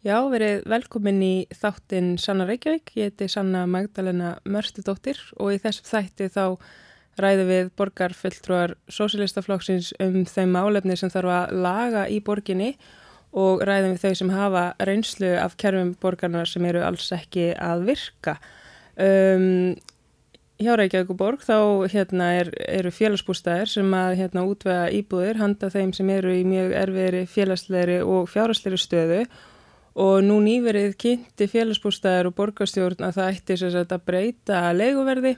Já, verið velkomin í þáttinn Sanna Reykjavík. Ég heiti Sanna Magdalena Mörstudóttir og í þessum þætti þá ræðum við borgarfylltrúar Sósilistaflokksins um þeim álefni sem þarf að laga í borginni og ræðum við þau sem hafa reynslu af kerfum borgarnar sem eru alls ekki að virka. Um, hjá Reykjavík og borg þá hérna, er, eru félagsbústæðir sem að hérna, útvega íbúðir handa þeim sem eru í mjög erfiðri félagsleiri og fjárhastleiri stöðu og nú nýverið kynnti félagsbústæðar og borgarstjórn að það ætti sagt, að breyta leiguverði.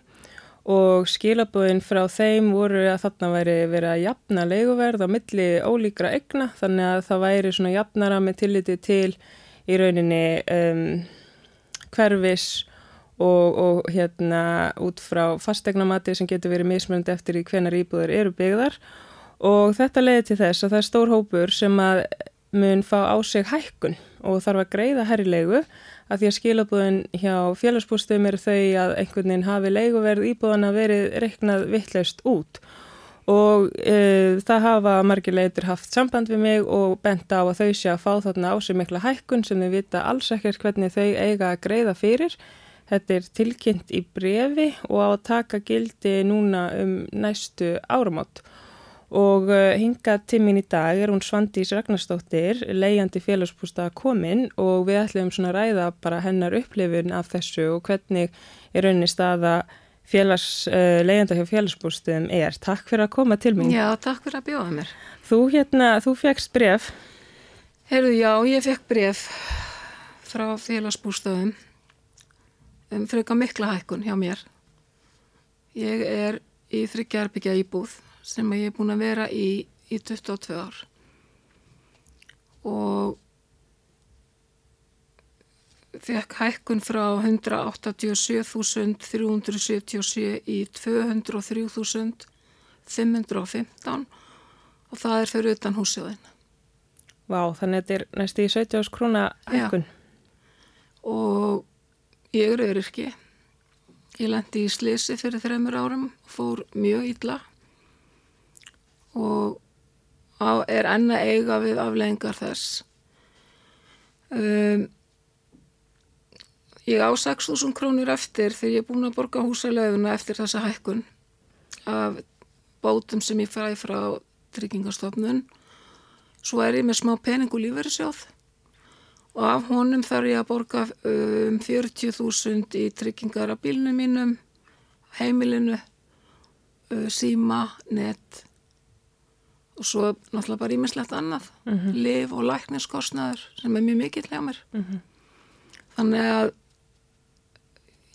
Og skilabóðin frá þeim voru að þarna væri verið að jafna leiguverð á milli ólíkra egna þannig að það væri svona jafnara með tilliti til í rauninni um, hverfis og, og hérna út frá fastegnamati sem getur verið mismöndi eftir í hvenar íbúður eru byggðar. Og þetta leiði til þess að það er stór hópur sem að mun fá á sig hækkun og þarf að greiða herrilegu að því að skilabúðin hjá félagsbústum eru þau að einhvern veginn hafi leiguverð íbúðana verið reiknað vittlaust út og e, það hafa margir leitur haft samband við mig og bent á að þau sé að fá þarna á sig mikla hækkun sem þau vita alls ekkert hvernig þau eiga að greiða fyrir. Þetta er tilkynnt í brefi og á að taka gildi núna um næstu áramótt og uh, hinga tímin í dag er hún Svandís Ragnarstóttir, leiðandi félagsbústa komin og við ætlum svona að ræða bara hennar upplifun af þessu og hvernig er rauninni staða félags, uh, leiðanda hjá félagsbústum er. Takk fyrir að koma til mér. Já, takk fyrir að bjóða mér. Þú hérna, þú fegst bref. Herðu, já, ég fekk bref frá félagsbústöðum um freka mikla hækkun hjá mér. Ég er í þryggjarbyggja íbúð sem ég er búin að vera í í 22 ár. Og fekk hækkun frá 187.377 í 203.515 og það er fyrir utan húsjóðin Vá, þannig að þetta er næstu í 70 skrúna hækkun Já. og ég er öyrki ég lendi í slisi fyrir þreymur árum fór mjög ítla og er enna eiga við afleggingar þess. Um, ég á 6.000 krónir eftir þegar ég er búin að borga húsalöfuna eftir þessa hækkun af bótum sem ég fæði frá tryggingastofnun. Svo er ég með smá pening og lífverðisjóð og af honum þarf ég að borga um 40.000 í tryggingar af bílnum mínum, heimilinu, uh, síma, nett og svo náttúrulega bara ímislegt annað mm -hmm. liv og lækniskostnaður sem er mjög mikill hjá mér mm -hmm. þannig að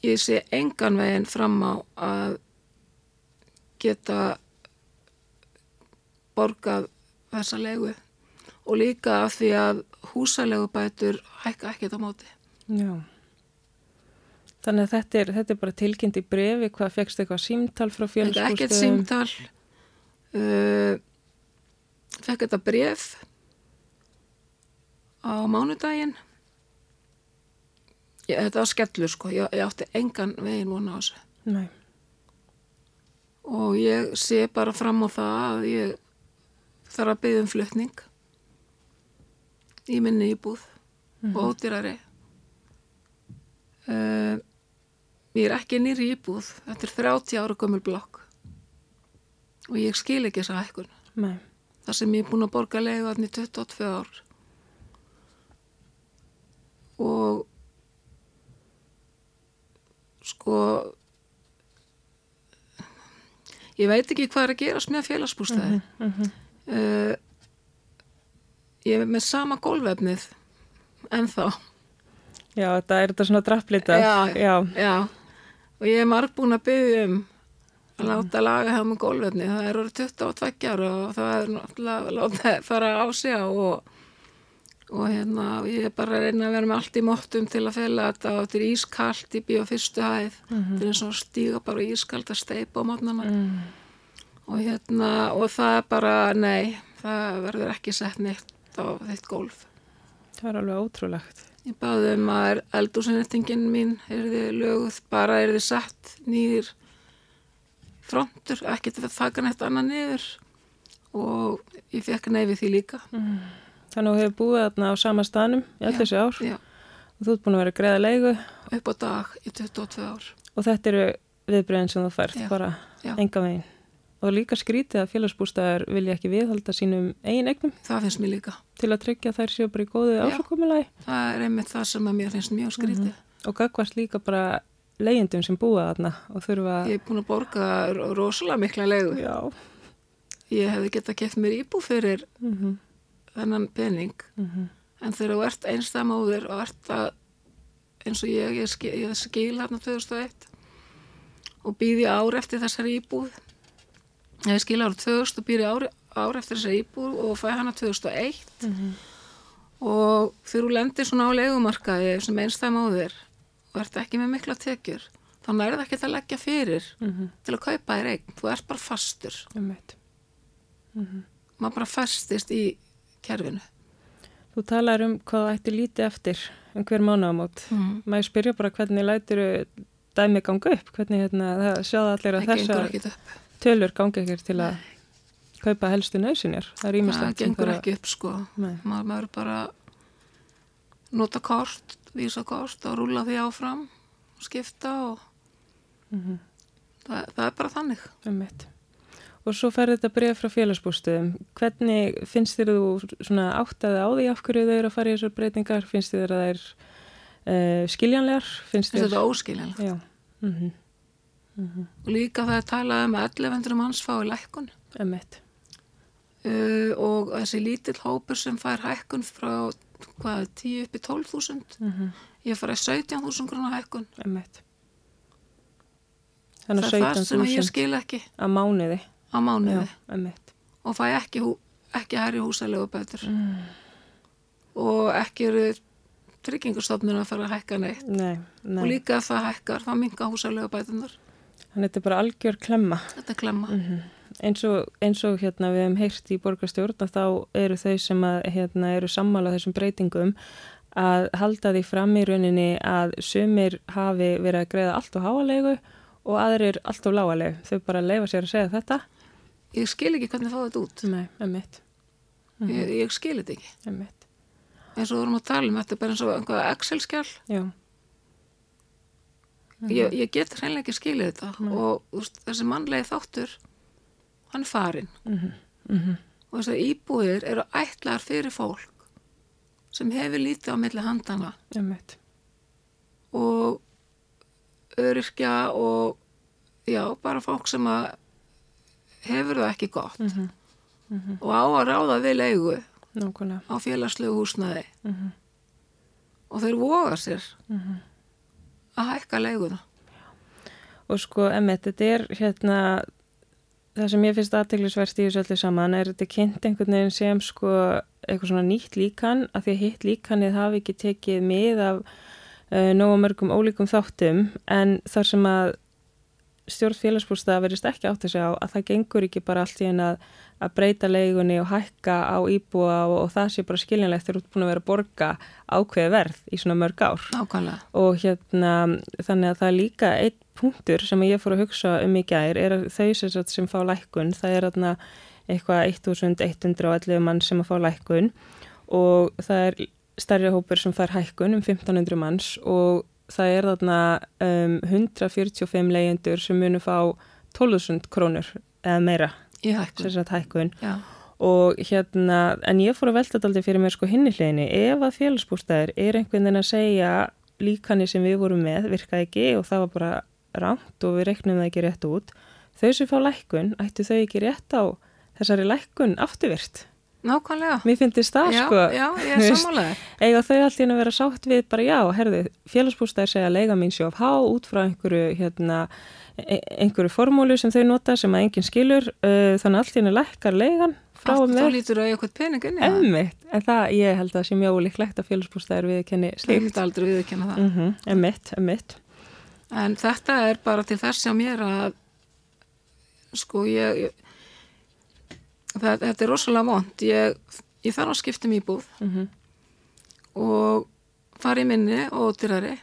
ég sé engan veginn fram á að geta borgað þessa legu og líka af því að húsalegu bætur hækka ekkert á móti Já Þannig að þetta er, þetta er bara tilkynnt í brefi hvað fegst eitthvað símtal frá fjölskústöðum? Ekkert símtal uh, fekk þetta bref á mánudaginn. Ég, þetta var skellur sko. Ég, ég átti engan veginn vona á þessu. Nei. og ég sé bara fram á það að ég þarf að byggja um flutning í minni íbúð mm -hmm. og ódýrari. Uh, ég er ekki nýri íbúð. Þetta er 30 ára gömul blokk. Og ég skil ekki þessa hækkun. Nei þar sem ég er búin að borga leiðu aðni 22 ár. Og sko ég veit ekki hvað er að gerast með félagsbústæði uh -huh, uh -huh. uh, ég er með sama gólvefnið en þá Já, þetta er þetta svona draflitað já, já. já, og ég er marg búin að byggja um að láta laga hjá með gólföfni það er orðið 22 ára og það er náttúrulega láta fara á sig og, og hérna ég er bara að reyna að vera með allt í móttum til að fela þetta og þetta er ískalt í bíó fyrstu hæð. Mm -hmm. þetta er og stíga bara ískalt að steipa á mótnana mm. og hérna og það er bara nei, það verður ekki sett neitt á þitt gólf. Það er alveg ótrúlegt. Ég baði um að eldúsinnettingin mín er þið löguð, bara er þið sett nýðir frontur, til að taka nætt annað niður og ég fekk neyfi því líka. Mm. þannig að þú hefur búið þarna á sama staðnum í allir þessi ár Já, og þú ert búin að vera greiða leigu upp á dag í 22 ár. og þetta eru viðbreyðin sem þú fært, Já, bara enga veginn. Og líka skrítið að félagsbústæðar vilja ekki viðhalda sínum eigin eignum Það finnst mér líka. til að tryggja þær séu bara í góðu Já. ásökumulagi Það er einmitt það sem að mér finnst mjög skrítið. og gagvart líka bara leyendum sem búa þarna og þurfa Ég er búin að borga ro- rosalega mikla leigu. Já. Ég hefði getað keft mér íbú fyrir Mm þennan pening. En þegar þú ert einstamóður og ert að eins og ég, ég, skil, ég skil hérna 2001 og býði ár eftir þessari íbúð. Ég skil ára 2000 og býði ár, ár eftir þessari íbúð og fæ hana 2001 og þegar þú lendir svona á legumarkaði sem einstamóður og ert ekki með mikla tekjur þá nærði ekki að leggja fyrir til að kaupa þér eign, þú ert bara fastur Einmitt. maður bara festist í kerfinu Þú talar um hvað þú ætti lítið eftir um hver mánuðamót. mm. Maður spyrja bara hvernig lætur dæmi ganga upp, hvernig hérna, það sjáða allir að það þessar tölur ganga ekkert til að kaupa helstu nöðsynjar. Það er það ímislegt sem gengur ekki upp sko Nei. maður maður bara nota kort, vísa kort og rúla því áfram og skipta og Mhm. það, það er bara þannig Einmitt. Og svo fer þetta bregð frá félagsbústuðum. Hvernig finnst þér þú svona áttaði á því af hverju þau eru að fara í þessar breytingar? Finnst þér að það er uh, skiljanlegar? Finnst þetta þér... er óskiljanlega Já. Mm og líka það er talað um að 1100 manns fái lækkun Einmitt. uh, og þessi lítill hópur sem fær hækkun frá hvað, 10 upp í 12.000 Mm ég fær 17.000 grunna hækkun. Það er það sem ég 17.000 skil ekki. Að mánuði. á mánuði. Já, og fæ ekki, ekki hærri húsalegu bætur og ekki eru tryggingastofnun að fara að hækka neitt. Nei, nei. og líka ef það hækkar, þá minga húsalegu bætunar Þannig þetta er bara algjör klemma. þetta er klemma Eins og, eins og hérna við hefum heyrt í borgarstjórn að þá eru þau sem að, hérna, eru sammála þessum breytingum að halda því fram í rauninni að sumir hafi verið að greiða allt og háalegu og aðrir allt og lágalegu. Þau bara leifa sér að segja þetta. ég skil ekki hvernig fá þetta út. Nei, emitt, ég, ég skil þetta ekki. Emitt. og við vorum að tala um þetta bara eins og einhvað Excel-skjál Já, ég, ég get hreinlega ekki skilið þetta. Og úst, þessi mannlegi þáttur hann farinn. Og þessar íbúðir eru ætlar fyrir fólk sem hefur lítið á milli handana emitt. og öryrkja og já, bara fólk sem að hefur það ekki gott. Og á að ráða við leigu Nákvæmlega. á félagslegu húsnaði og þeir voga sér að hækka leiguna. Og sko, emitt, þetta er hérna, það sem ég finnst aðteglisverst í þessu öllu saman er þetta kynnt einhvern veginn sem sko eitthvað svona nýtt líkan að því að hitt líkanið hafi ekki tekið mið af uh, nógu mörgum ólíkum þáttum en þar sem að stjórn félagsbústa verist ekki átt að segja á að það gengur ekki bara allt í einn að, að breyta leigunni og hækka á íbúa og, og það sé bara skiljanlegt þegar þú ert búin að vera að borga ákveði verð í svona mörg ár. Nákvæmlega. Og hérna þannig að það er líka einn punktur sem ég fór að hugsa um í gær er að þau sem, sem fá lækkun það er hérna eitthvað 1111 mann sem að fá lækkun og það er stærri hópur sem fær hækkun um 1500 manns og það er þarna um, 145 leyendur sem munu fá 12.000 krónur eða meira. Í hækkun. Og hérna, en ég fór að velta þetta aldrei fyrir mér sko hinni hliðinni, ef að félagsbústæðir er einhvern veginn að segja líkanni sem við vorum með virkaði ekki og það var bara rámt og við reknum það ekki rétt út þau sem fá lækkun, ættu þau ekki rétt á þessari lækkun afturvirt nákvæmlega. Mér finnst það já, sko. já, ég er veist, sammálaður eiga þau allt í henni að vera sátt við bara já, herðu, félagsbústæðir segja leiga mín sjóf há út frá einhverju hérna, e- einhverju formúlu sem þau nota sem að enginn skilur uh, þannig allt í henni lækkar leigan frá og þá með lítur að eitthvað pening inn í það Emmitt, en það, ég held að sé mjög ólíklegt að félagsbústæðir við kenni ég slíkt. myndi aldrei viðurkenna það. Mm -hmm, emmitt, emmitt. En þetta er bara til þess hjá mér að sko ég, ég það, þetta er rosalega vond ég, ég þarf að skipta um íbúð. Mm og fara í minni og dyrari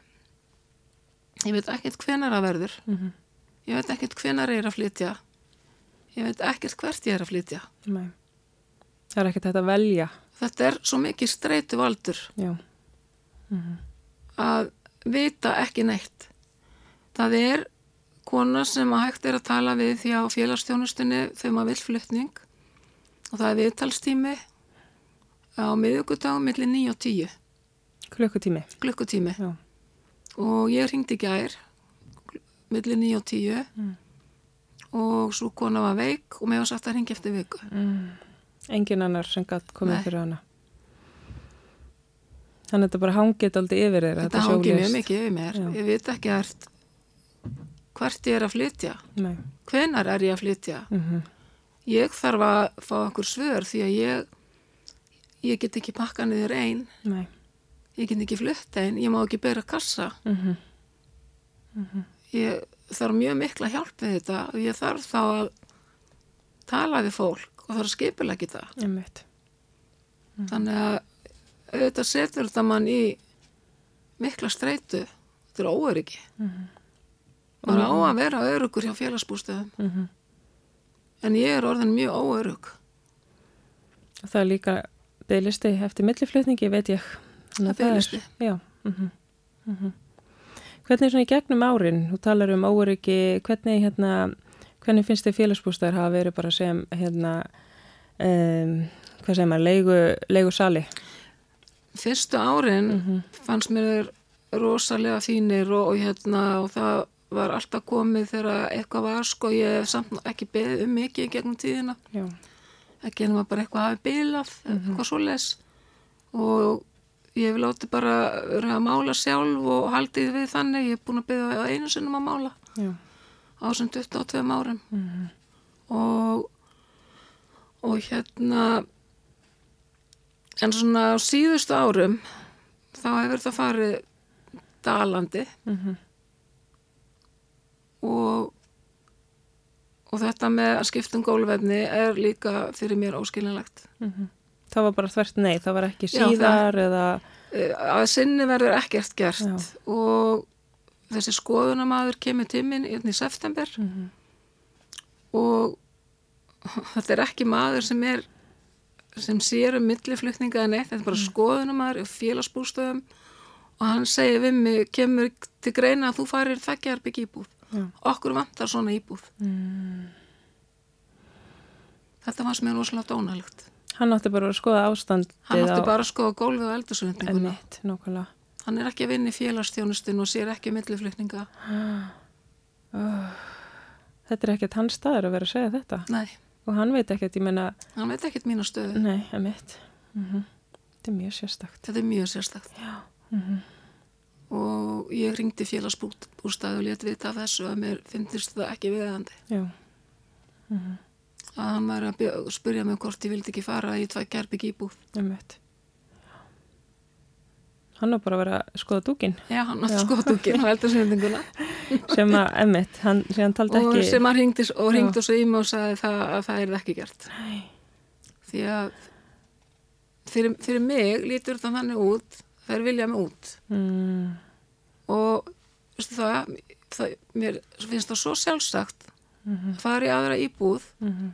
ég veit ekkert hvenar það verður. Mhm. ég veit ekkert hvenar ég er að flytja. Ég veit ekkert hvert ég er að flytja. Nei. Það er ekkert hægt að velja. Þetta er svo mikið streitu valdur já, að vita ekki neitt. Það er kona sem að hægt er að tala við því á félagsstjónustunni þegar maður vill flutning og það er viðtalstími á miðugudagum millir 9 og 10 klukkutími, klukkutími. Og ég ringdi gær millir 9 og 10 Mm. og svo kona var veik og mér var sagt að ringi eftir viku. Engin annar sem gætt komið Nei. fyrir hana. Þannig að þetta bara hangið aldrei yfir þeirra, þetta hangi mjög mikið yfir mér. Já. ég veit ekki hvert hvert ég er að flytja. Nei, hvenar er ég að flytja? Mhm, ég þarf að fá okkur svör því að ég ég get ekki pakka niður ein. Nei, ég get ekki flutt ein, ég má ekki bera kassa. Mhm, ég þarf mjög mikla hjálp við þetta og ég þarf þá að tala við fólk og þarf að skipilegja það. Einmitt, þannig að auðvitað setur þetta mann í mikla streitu þetta er óöryggi. Maður á að vera örugur hjá félagsbústöðum. Mhm. En ég er orðin mjög óörug það er líka bygglisti eftir milliflutningi, veit ég. Þannig að Það er biðlisti? Já. Mm -hmm. Hvernig er svona í gegnum árin? Þú talar um óryggi, hvernig, hérna, hvernig finnst þið félagsbústæður hafa verið bara sem, hérna, um, hvað segir maður, leigu, leigu sali? fyrstu árin Mhm. fannst mér rosalega fínir og, og hérna og það var alltaf komið þegar eitthvað var sko ég hef samt ekki beðið um mikið gegnum tíðina. Já. ekki ennum að bara eitthvað hafi bilað eitthvað svoleiðis. Og ég hef látið bara að mála sjálf og haldið við þannig. Ég hef búin að beða einu sinnum að mála Já. á sem 22 árum. Og og hérna en svona á síðustu árum þá hefur það farið dalandi. Mhm. Og og þetta með að skipta um gólfefni er líka fyrir mér óskilinlegt Það var bara þvert nei, það var ekki Já, síðar eða, Eh, að sinni verður ekkert gert. Já. og þessi skoðunamaður kemur tíminn í september. Mhm. og þetta er ekki maður sem er sem sér um milliflutninga en eitt, þetta er bara Mm. skoðunamaður í félagsbústöðum. Og hann segir við mig, kemur til greina að þú farir þekkjarbygg íbúð Já. okkur vantar svona íbúð Mm. þetta fannst mér rosalega dónalegt hann átti bara að skoða ástandið hann átti á bara að skoða gólfið og nákvæmlega. hann er ekki að vinna í félagsþjónustun og sér ekki milliflutninga Þetta er ekkert hans staður að vera að segja þetta nei, og hann veit ekkert, ég menna, hann veit ekkert mína stöðu nei, emitt. Mm Þetta er mjög sérstakt. þetta er mjög sérstakt Mhm. Og ég ringdi félagsbústæði og let vita af þessu að mér finnist það ekki viðandi Já, að hann var að spyrja mig hvort ég vildi ekki fara í tvað gerbygg íbúð emitt. Hann á bara að vera að skoða dúkin já, hann átti Já. skotungin á eldursvendinguna sem að, emitt, hann, sem hann taldi og ekki. sem hann ringdi og ringdi og mig og sagði það, að það er ekki gert Nei. því að fyrir, fyrir mig lítur það þannig út þær vilja mig út Mm, og veistu það, það mér finnst það svo sjálfsagt Mhm. að fara í aðra íbúð mm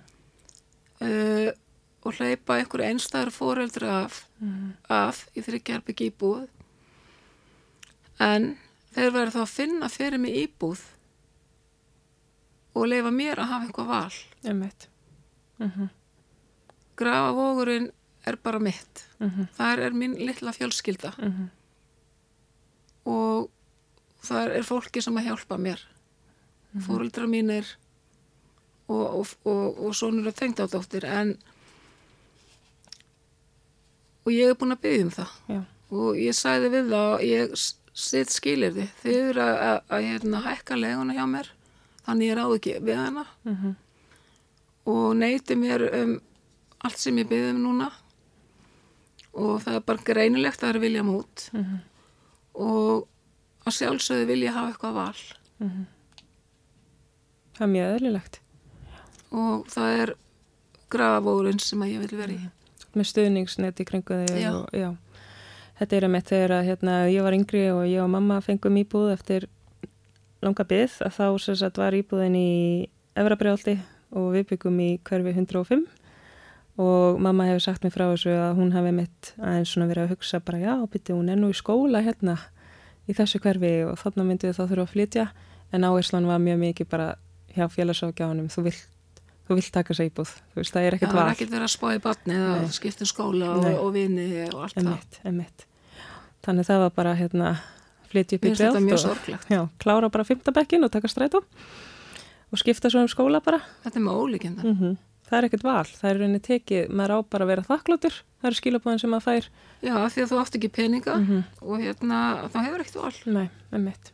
uh, og hleypa einhverju einstæður fóreldri af, Mhm. af í þryggjarbyggj íbúð en þeir verður þá að finna fyrir mig íbúð og leifa mér að hafa einhver val emitt. Mm grafa vógurinn er bara mitt -hmm. þar er mín litla fjölskylda Mm og þar er fólki sem að hjálpa mér. Mm fóreldra mínir og, og, og, og sonur og tengdádóttir en og ég er búin að byggja um það. Já, og ég sagði við þá að ég sitt skilir þið þið eru að, að, að hérna, hækka leguna hjá mér þannig ég ráð ekki við hana. Mhm. og neyti mér um allt sem ég byggði um núna. Og það er bara greinilegt að það er vilja mút Mhm. og að sjálfsögðu vilja hafa eitthvað val. Það er mjög eðlilegt. og það er grafavórin sem að ég vil vera í. Með stuðningsnet í kringu þig. Þetta er að mitt þegar að hérna, ég var yngri og ég og mamma fengum íbúð eftir langa byggð að þá sem sagt var íbúðin í Efrabrjáldi og við byggum í hverfi 105 og mamma hefur sagt mér frá þessu að hún hefði mitt aðeins svona verið að hugsa bara já, byrju, hún er nú í skóla hérna í þessu hverfi og þannig myndi við þá þurfa að flytja en áherslan var mjög mikið bara hjá félagsákjáðunum, þú vilt þú vilt taka sér íbúð, þú veist, það er ekkert val. það er ekkert verið að spá í batni eða skipta um skóla og, Nei. og vini og allt það. Emitt, emitt. Þannig það var bara hérna flytja upp í mjög og já, klára bara fymtabekkin og taka strætó og skipta svo um skóla bara. Þetta er með ólíkjönda. Mm Það er ekkert val, það er rauninni tekið, maður á bara að vera þakklótur, það eru skilabóðin sem maður fær. Já, af því að þú átt ekki peninga Mhm. og hérna, þá hefur ekkert val. Nei, emitt.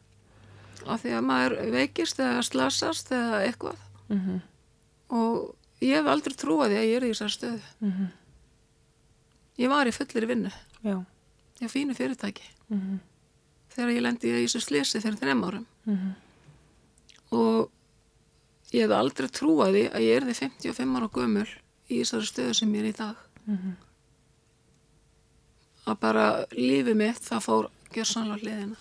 Af því að maður veikist eða slasast eða eitthvað. Mm -hmm. Og ég hef aldrei trúið að ég er í þessar stöðu. Mhm. Ég var í fullir vinnu. Já. Ég fínu fyrirtæki. Mm Þegar ég lendi í þessu slesi fyrir þrem árum. -hmm. Og ég hef aldrei trúið því að ég er því 55 ára gömul í þessari stöðu sem ég er í dag. Mhm. Að bara lífið mitt það fór gjörsanlega hliðina.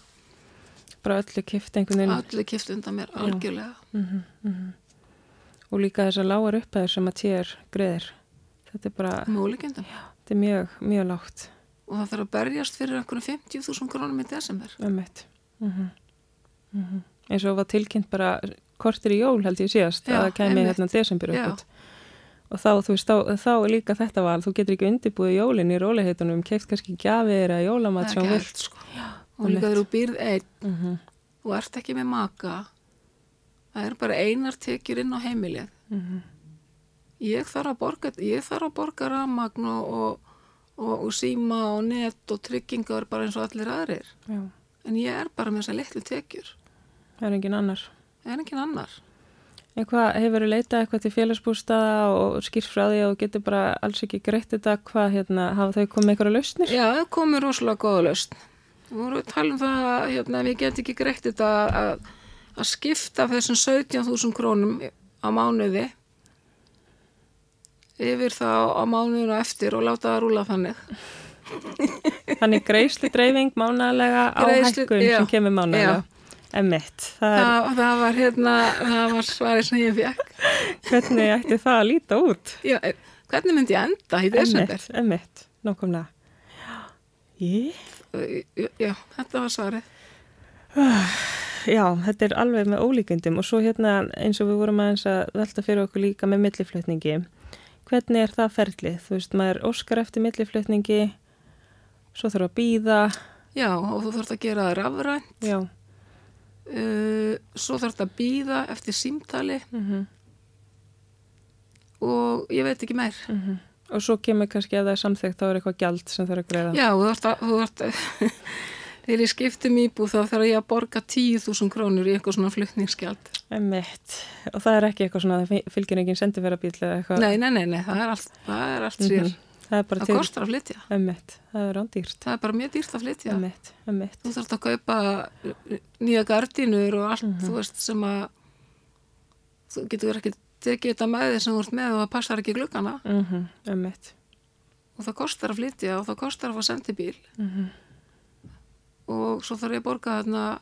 Bara öllu kift einhvern veginn. Allir kift undan mér algjörlega. Mm -hmm. Og líka þessar lágar upphæður sem að tér greiðir. Þetta er bara, þetta er mjög, mjög lágt. Og það þarf að berjast fyrir einhvern 50.000 krónum í desember. Ömmit. Mm -hmm. mm Eins og var tilkynnt bara kortir í jól held ég síðast Já, að það kemi hérna desember upput. Og þá, þú veist, þá, þá er líka þetta val, þú getur ekki undirbúið jólinn í róliheitunum, keift kannski gjafir eða jólamat sem vilt. hægt, sko. Og líka þegar þú býrð einn Mm -hmm. og ert ekki með maka, það er bara einar tekjur inn á heimilið. Mm Ég þarf að borga, ég þarf að borga rafmagn og, og, og, og síma og net og tryggingar bara eins og allir aðrir. Já, En ég er bara með þessar litlu tekjur. það er engin annar. Er engin annar. En hvað, hefur þú leitað eitthvað til félagsbústaða og skýrt frá því að þú getur bara alls ekki greitt þetta, hvað, hérna, hafa þau komið eitthvað lausnir? Já, það komið rosalega góða lausn. Við vorum að tala um það að hérna, við getum ekki greitt þetta að, að skipta þessum 17.000 krónum á mánuði yfir þá á mánuðinu eftir og láta það rúla þannig. Þannig greiðslu dreifing mánalega á hækkun já, sem kemur mánalega. Emitt, það Það, það var hérna, það var svarið sem ég fekk. hvernig ætti það að líta út? Já, eh, hvernig myndi ég enda í desember? Emitt, nákvæmlega. Ég? Já, þetta var svarið. Já, þetta er alveg með ólíkundum og svo hérna eins og við vorum aðeins að velta fyrir okkur líka með milliflutningi. Hvernig er það ferlið? Þú veist, maður óskar eftir milliflutningi, svo þarf að býða, Já, og þú þarfst að gera það rafrænt. já. Uh, svo þarfst að býða eftir símtali Mm og ég veit ekki meir. Og svo kemur kannski að það er samþygt þá er eitthvað gjald sem þarf að greiða. Já, þú þarfst að, þú þarfst að þegar ég skiptum íbúð þá þarf ég að borga 10.000 krónur í eitthvað svona flutningsgjald. Emitt, og það er ekki eitthvað svona, fylgir enginn eitthvað. Nei, nei, nei, nei, það er allt, það er allt sér. Það er bara Það kostar að flytja. emitt, það er ándýrt. Það er bara mjög dýrt að flytja. Emitt, emitt. Þú þarfst að kaupa nýja gardínur og allt, Mhm. þú veist, sem að þú getur ekki tekið þetta með þig sem þú ert með og það passar ekki glukkana Mm -hmm, emitt. og það kostar að flytja og það kostar að fá sendibíl Mm og svo þarf ég að borga þarna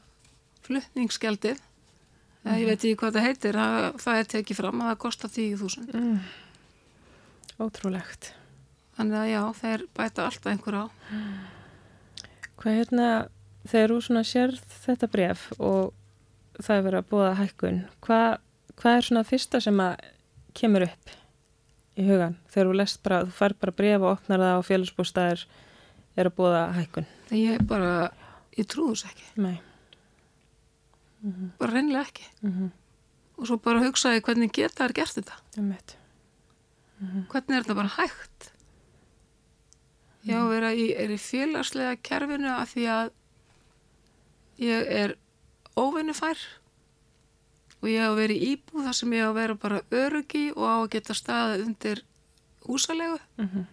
flutningsgjaldið eða ég veit ekki hvað það heitir það, það er tekið fram að það kostar 10.000 mm. Ótrúlegt. Þannig að já, þeir bæta alltaf einhver á Hvað hérna, þegar þú svona sérð þetta bref og það er verið að búa hækkun, hvað, hvað er svona fyrsta sem að kemur upp í hugan? Þegar þú lest bara, þú fær bara bref og opnar það og félagsbústæðir er að búa hækkun. þegar ég bara, ég trúi þess ekki Nei. bara reynilega ekki Mm -hmm. og svo bara hugsaði hvernig geta þær gert þetta Emitt. hvernig er þetta bara hægt ég á að vera í, er í félagslega kerfinu af því að ég er óvinnufær og ég að vera í íbúð þar sem ég að vera bara öruggi og á að geta staðið undir húsalegu. Mm -hmm.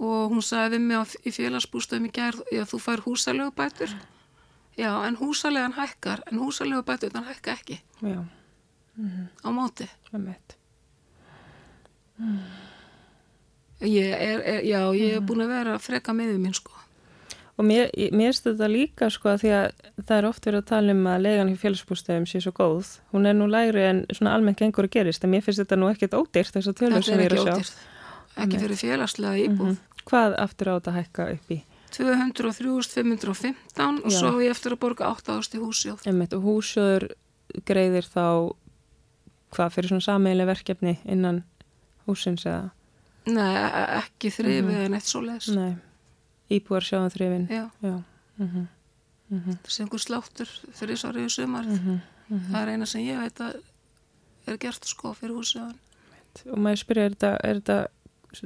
og hún sagði við mig í félagsbústöðum í gær já þú fær húsalegu bætur. Já en húsalegan hækkar en húsalegu bætur þann hækka ekki. Já, á móti. Emitt. Ég er, er, já ég er búin að vera að freka miður mín sko Og mér, mér finnst þetta líka sko að því að það er oft verið að tala um að leigan hjá félagsbústæðum sé svo góð. Hún er nú lægri en svona almennt gengur að gerist en mér finnst þetta nú ekkert ódýrt þess að tölur Þetta sem er ég er ekki að sjá. ódýrt. Ekki fyrir félagslega íbúð. Mhm. Hvað aftur á þetta hækka upp í? 203.515 og Já. svo ég eftir að borga 8.000 í húsjóð. Einmitt, og húsjóður greiðir þá hvað fyrir svona sameiginlega verkefni innan húsins eða? Nei, e- ekki þrifið Mhm. en eitt svo leiðis. Nei, íbúar sjáðan þrifin. Já, Já. Mm það sé einhver sláttur fyrir sárið í sumarið. Mhm. Það er eina sem ég veit að er gert sko fyrir húsjóðan. Og maður spyrja, er þetta, er þetta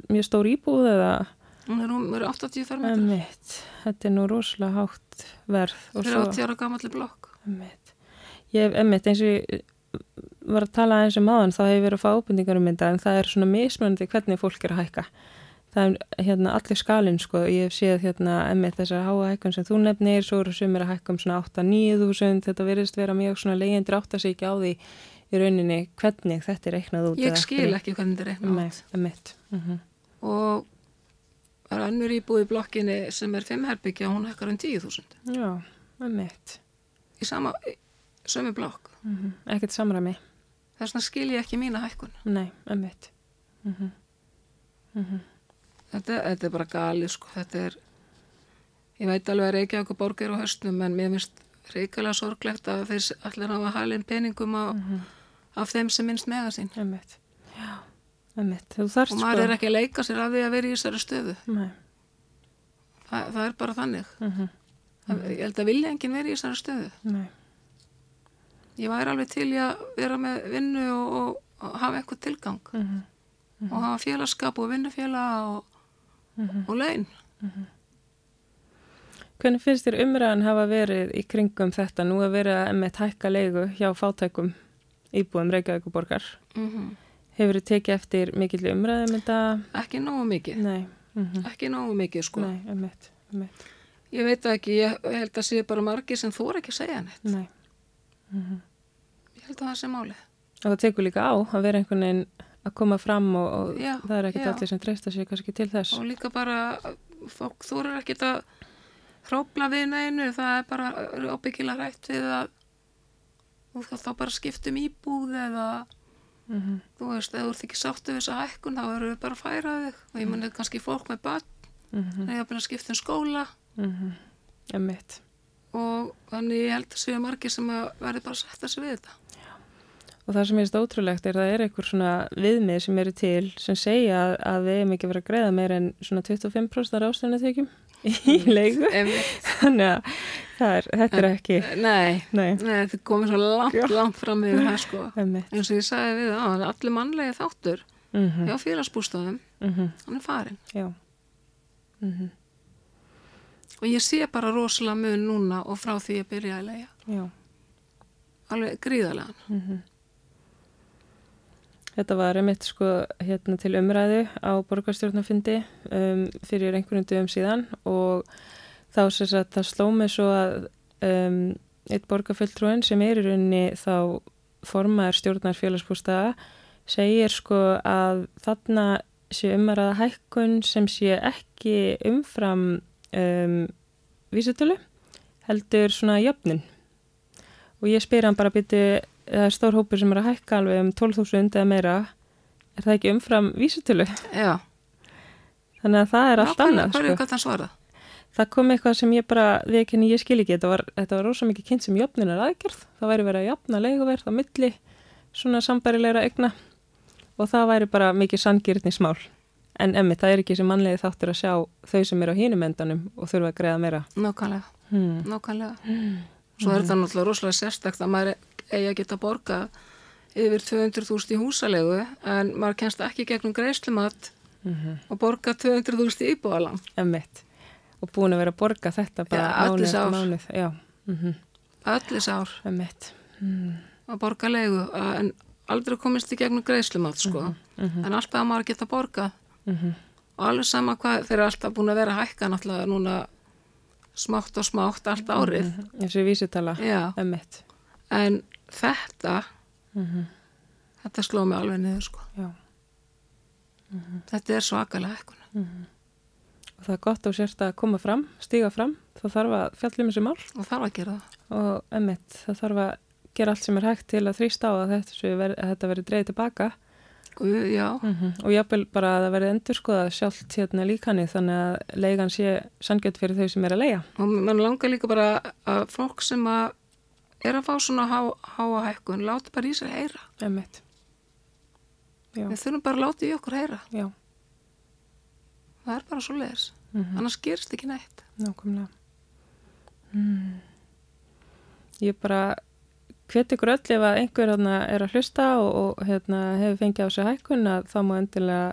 mjög stór íbúð eða? Hún er, er 80 fermetrar, þetta er nú rosalega hátt verð. fyrir svo- 80 ára gamalli blokk. Ég hef, einmitt, eins og ég var að tala eins um aðan, þá hef ég verið að fá ábendingar um þetta, en það er svona mismunandi hvernig fólk er að hækka. Það er hérna allir skalinn, sko, ég hef séð hérna, einmitt, þessar háa hækkun sem þú nefnir, svo eru sem er að hækka um svona 8-9 þúsund, þetta verðist vera mjög svona leyendur átt að sig ekki á því í rauninni hvernig þetta er reiknað út. Ég skil ekki hvernig þetta er reiknað út. einmitt. Mm Og það er önnur íbúð í blokkinni sem er 5 herbyggja og hún hækkar um 10.000 Já, einmitt. í sama, sömu blokk. Mm Ekkert samræmi. Þess vegna skil ég ekki mína hækkun. Nei, einmitt. Mm Þetta, þetta er bara galið sko, þetta er, ég veit alveg að Reykjavík og borg er á höstnum en mér finnst reikalega sorglegt að þeir allir hafa halin peningum á, af þeim sem minnst mega sín. Þarft Og maður er ekki að leika sér af því að vera í þessari stöðu. Nei. Þa, það er bara þannig. Mm Það, ég held að vilja enginn vera í þessari stöðu. Nei. Ég væri alveg til í að vera með vinnu og, og, og hafa eitthvað tilgang Mm og hafa félagskap og vinnufélag og, og laun. Hvernig finnst þér umræðan hafa verið í kringum þetta nú að vera með hækka leigu hjá fátækum íbúum Reykjavík og borgar? Mm Hefur þið tekið eftir mikill umræðum um þetta? Ekki nógu mikið. Nei. Mm Ekki nógu mikið sko. Nei, einmitt, einmitt. Ég veit ekki, ég held að sé bara margir sem þóra ekki að segja neitt. Nei. Ég held að það sé málið. Og það tekur líka á að vera einhvern veginn að koma fram og, og Já, það er ekkert allir sem treysta sér kannski til þess. Og líka bara, fólk þóra ekki að hrópla við neinu, það er bara ábyggilega rætt við að þú þá bara skiptum íbúð eða Mm þú veist, ef þú ert ekki sáttu við þessa hækkun þá erum við bara að færa þig og ég muni kannski fólk með börn, -hmm. eða bara skipta um skóla Mm Einmitt. Og þannig ég held að séu margir sem að verði bara að setja sig við þetta. Og það sem ég veist ótrúlegt er að það er einhver svona viðmið sem eru til sem segja að, að við eigum ekki verið að greiða meir en svona 25% ráðstöðunatekjum í. Einmitt. Þannig að er, þetta er ekki, Nei, nei, nei, þetta komið svo langt, Já. langt fram yfir það sko. eins og ég sagði við það, allir mannlega þáttur Mm -hmm. hjá félagsbústofum, hann er farin Já. Mm og ég sé bara rosalega mun núna og frá því ég byrjaði að leia Já. alveg gríðarlegan. Mm Þetta var einmitt sko hérna til umræðu á borgarstjórnafundi um, fyrir einhvern dögum síðan og þá sem sagt það sló mig svo að um, eitt borgarfulltrúin sem er í rauninni þá formaður stjórnar félagsbústaða segir sko að þarna sé umræða hækkun sem sé ekki umfram um, vísitölu heldur svona jöfnun. Og ég spyr hann bara byrju það er stór hópur sem er að hækka alveg um 12.000 eða meira? Er það ekki umfram vísitölu? Já, þannig að það er allt annað hverju sko. gætt hann svarað? það kom eitthvað sem ég bara við ekki ég skil ekki, þetta var, þetta var rosa mikið kynnt sem jöfnunar aðgerð, það væri verið að jafna leiguverð á milli svona sambærilegra egna og það væri bara mikið sangirnismál en emmi, það er ekki sem mannlegi þáttur að sjá þau sem eru á hínum endanum og þurfa að greiða meira. Nákvæmlega, hmm. nákvæmlega. Svo er þetta náttúrulega rosalega sérstakt að maður eigi að geta borga yfir 200.000 í húsalegu en maður kennst ekki gegnum greiðslumat Mm og borga 200.000 í íbúalan emmitt og búin að vera að borga þetta bara mánuð eftir mánuð. Já, mm öllis ár emmitt mm. að borga leigu en aldrei komist í gegnum greiðslumat sko. en alltaf að maður geta borga Mm og alveg sama hvað þeir eru alltaf búin að vera hækka náttúrulega núna smátt og smátt allt árið. Eins og í vísitala Já, emmitt en þetta mm þetta sló mig alveg niður sko. Já. Þetta er svakalega hækkun það er gott og sérst að koma fram, stíga fram, þá þarf að fjallum þessi mál. Og þarf að gera það. Og emitt, það þarf að gera allt sem er hægt til að þrýsta á að þetta, þetta veri dreigð tilbaka Guð, já, mm -hmm. og jápil bara að það veri endur skoða sjálft hérna líkani þannig að leigan sé sangjöld fyrir þau sem er að leia og mann langar líka bara að fólk sem að er að fá svona há, háa hækkun láti bara í sér heyra. Já, við þurfum bara að láta í okkur heyra. Já, það er bara svo leiðis, mm -hmm. annars gerist ekki neitt. Nákvæmlega. Mm. Ég bara hvet ykkur öll ef að einhver hérna, er að hlusta og, og hérna, hefur fengið á sig hækkun að þá má endilega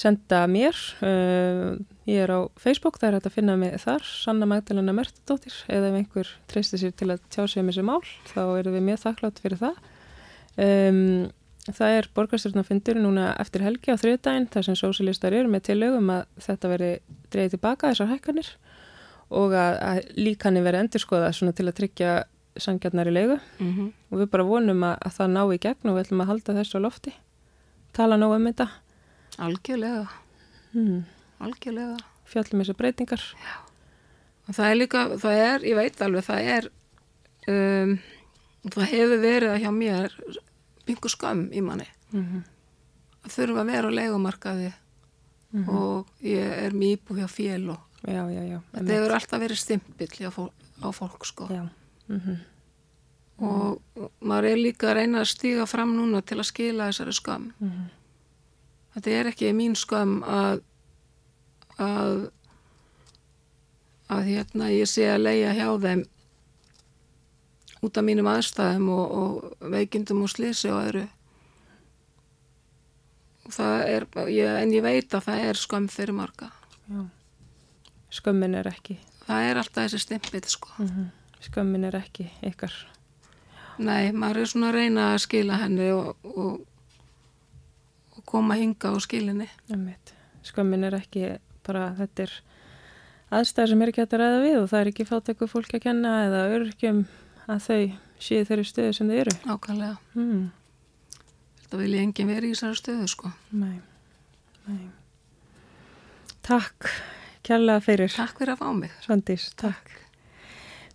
senda mér. Uh, ég er á Facebook, það er hægt að finna mig þar Sanna Magdalena Mertadóttir eða ef einhver treystir sér til að tjá sig um þessi mál, þá erum við mjög þakklátt fyrir það. Um, það er borgarstjórnafundur núna eftir helgi á þriðdægin, þar sem sósilistar eru með tilögum að þetta veri dreigið tilbaka þessar hækkanir og að, að líkanir veri endurskoða til að tryggja sangjarnar í leigu. Mm -hmm. og við bara vonum að, að það ná í gegn og við ætlum að halda þessu á lofti. Tala ná um þetta. Algjörlega. Hmm. algjörlega. Fjallum þessu breytingar. Og það er líka, það er, ég veit alveg það er um, það hefur verið að hjá mér bingu skam í manni. Mm -hmm. að þurfa að vera á leikumarkaði Mm -hmm. og ég er íbú hjá fél og já, já, já, þetta hefur alltaf verið stimpill fólk, á fólk sko. Já. Mm -hmm. og maður er líka að reyna að stíga fram núna til að skila þessari skam Mm -hmm. þetta er ekki mín skam að að að hérna ég sé að leia hjá þeim út af mínum aðstæðum og, og veikindum og slisi og öðru er ég, en ég veit að það er skam fyrir marga já. skömmin er ekki það er alltaf þessi stimpill sko mm -hmm. Skömmin er ekki ykkar Nei, maður er svona að reyna að skila henni og, og, og koma hinga á skilinni. Skömmin er ekki bara, þetta er aðstæðar sem er ekki hægt að ræða við og það er ekki fátöku fólk að kenna eða örgjum að þau séu þeirri stöðu sem þau eru. Ákvæmlega. Mm. Þetta vil ég engin verið í þessari stöðu, sko. Nei, nei. Takk, kærlega fyrir. Takk fyrir að fá mig. Svandís, takk.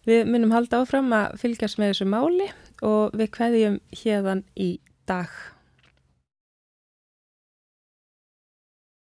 Við munum halda áfram að fylgjast með þessu máli og við kveðjum hérðan í dag.